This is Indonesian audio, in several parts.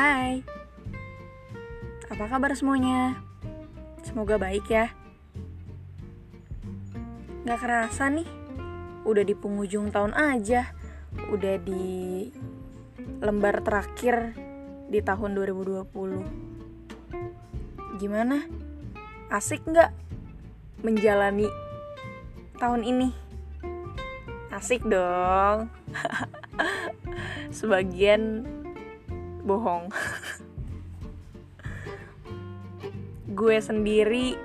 Hai, apa kabar semuanya? Semoga baik ya. Gak kerasa nih, udah di penghujung tahun aja, udah di lembar terakhir di tahun 2020. Gimana? Asik nggak menjalani tahun ini? Asik dong. Sebagian bohong. Gue sendiri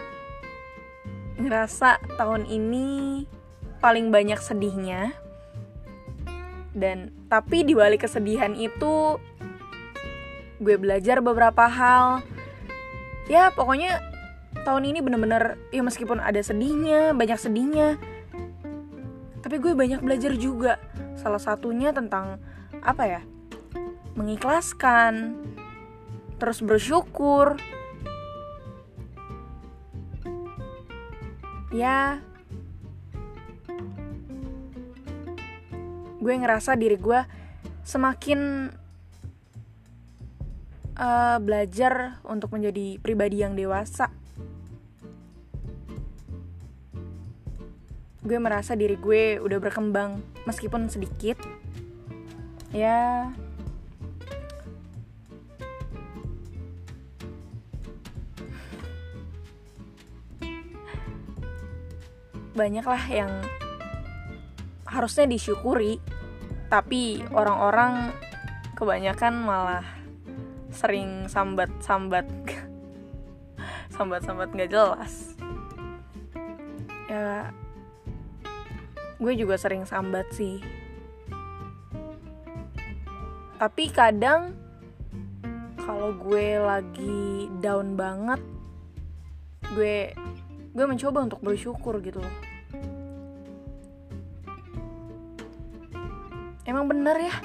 ngerasa tahun ini paling banyak sedihnya. Dan tapi di balik kesedihan itu gue belajar beberapa hal. Ya, pokoknya tahun ini bener-bener ya meskipun ada sedihnya, banyak sedihnya. Tapi gue banyak belajar juga. Salah satunya tentang apa ya? Mengikhlaskan, terus bersyukur. Ya, gue ngerasa diri gue semakin uh, belajar untuk menjadi pribadi yang dewasa. Gue merasa diri gue udah berkembang meskipun sedikit. Ya, banyak lah yang harusnya disyukuri tapi orang-orang kebanyakan malah sering sambat-sambat sambat-sambat nggak jelas. Ya gue juga sering sambat sih. Tapi kadang kalau gue lagi down banget gue gue mencoba untuk bersyukur gitu loh. Emang bener ya?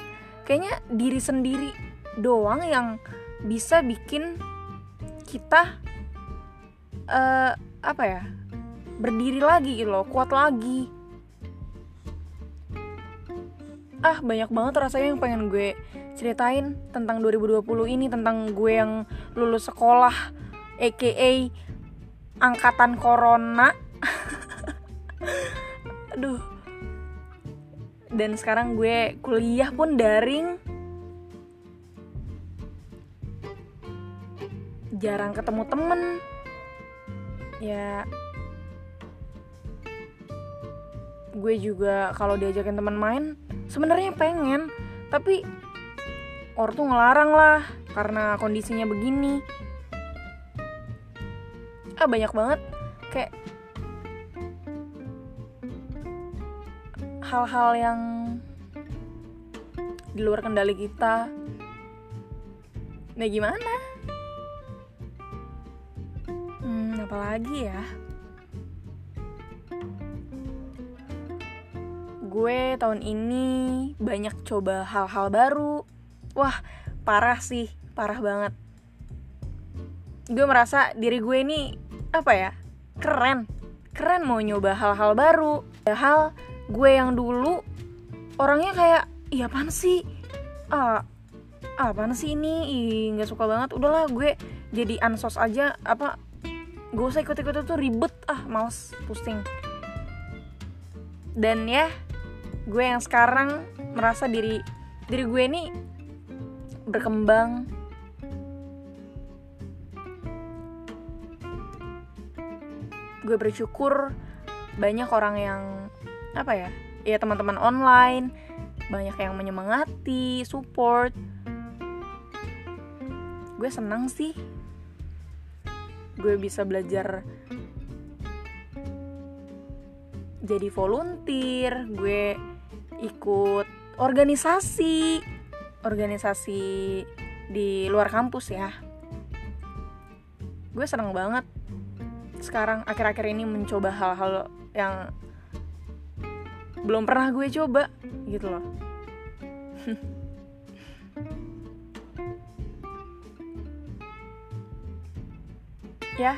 Kayaknya diri sendiri doang yang bisa bikin kita uh, apa ya berdiri lagi gitu loh kuat lagi. Ah banyak banget rasanya yang pengen gue ceritain tentang 2020 ini tentang gue yang lulus sekolah aka angkatan corona. Aduh. Dan sekarang gue kuliah pun daring. Jarang ketemu temen. Ya. Gue juga kalau diajakin teman main sebenarnya pengen. Tapi ortu ngelarang lah karena kondisinya begini ah banyak banget. Kayak hal-hal yang di luar kendali kita. Nah gimana? Hmm apalagi ya? Gue tahun ini banyak coba hal-hal baru. Wah parah sih parah banget. Gue merasa diri gue ini apa ya keren. Keren mau nyoba hal-hal baru. Hal gue yang dulu orangnya kayak iya apaan sih? Ah apaan sih ini? Nggak suka banget. Udahlah gue jadi ansos aja apa gue usah ikut-ikut itu ribet. Ah males pusing. Dan ya gue yang sekarang merasa diri diri gue ini berkembang gue bersyukur banyak orang yang apa ya ya teman-teman online banyak yang menyemangati support. Gue senang sih. Gue bisa belajar jadi volunteer gue ikut organisasi organisasi di luar kampus ya. Gue seneng banget sekarang akhir-akhir ini mencoba hal-hal yang belum pernah gue coba gitu loh. Ya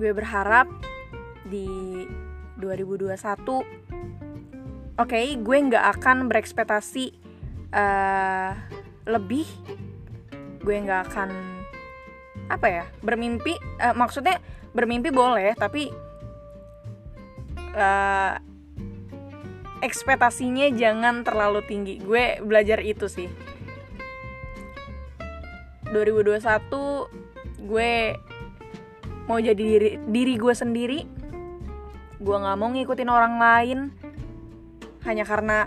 gue berharap di 2021 oke okay, gue nggak akan berekspektasi uh, lebih. Gue nggak akan apa ya bermimpi uh, maksudnya bermimpi boleh tapi uh, ekspektasinya jangan terlalu tinggi. Gue belajar itu sih. 2021 gue mau jadi diri, diri gue sendiri. Gue nggak mau ngikutin orang lain. Hanya karena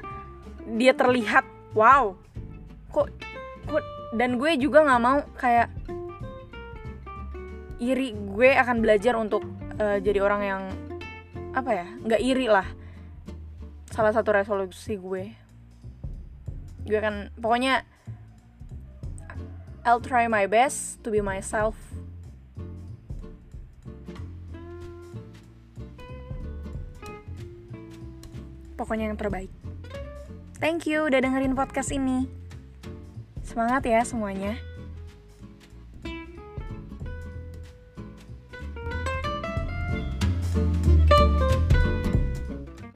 dia terlihat wow kok kok dan gue juga nggak mau kayak iri gue akan belajar untuk uh, jadi orang yang apa ya nggak iri lah. Salah satu resolusi gue. Gue kan pokoknya I'll try my best to be myself. Pokoknya yang terbaik. Thank you udah dengerin podcast ini. Semangat ya semuanya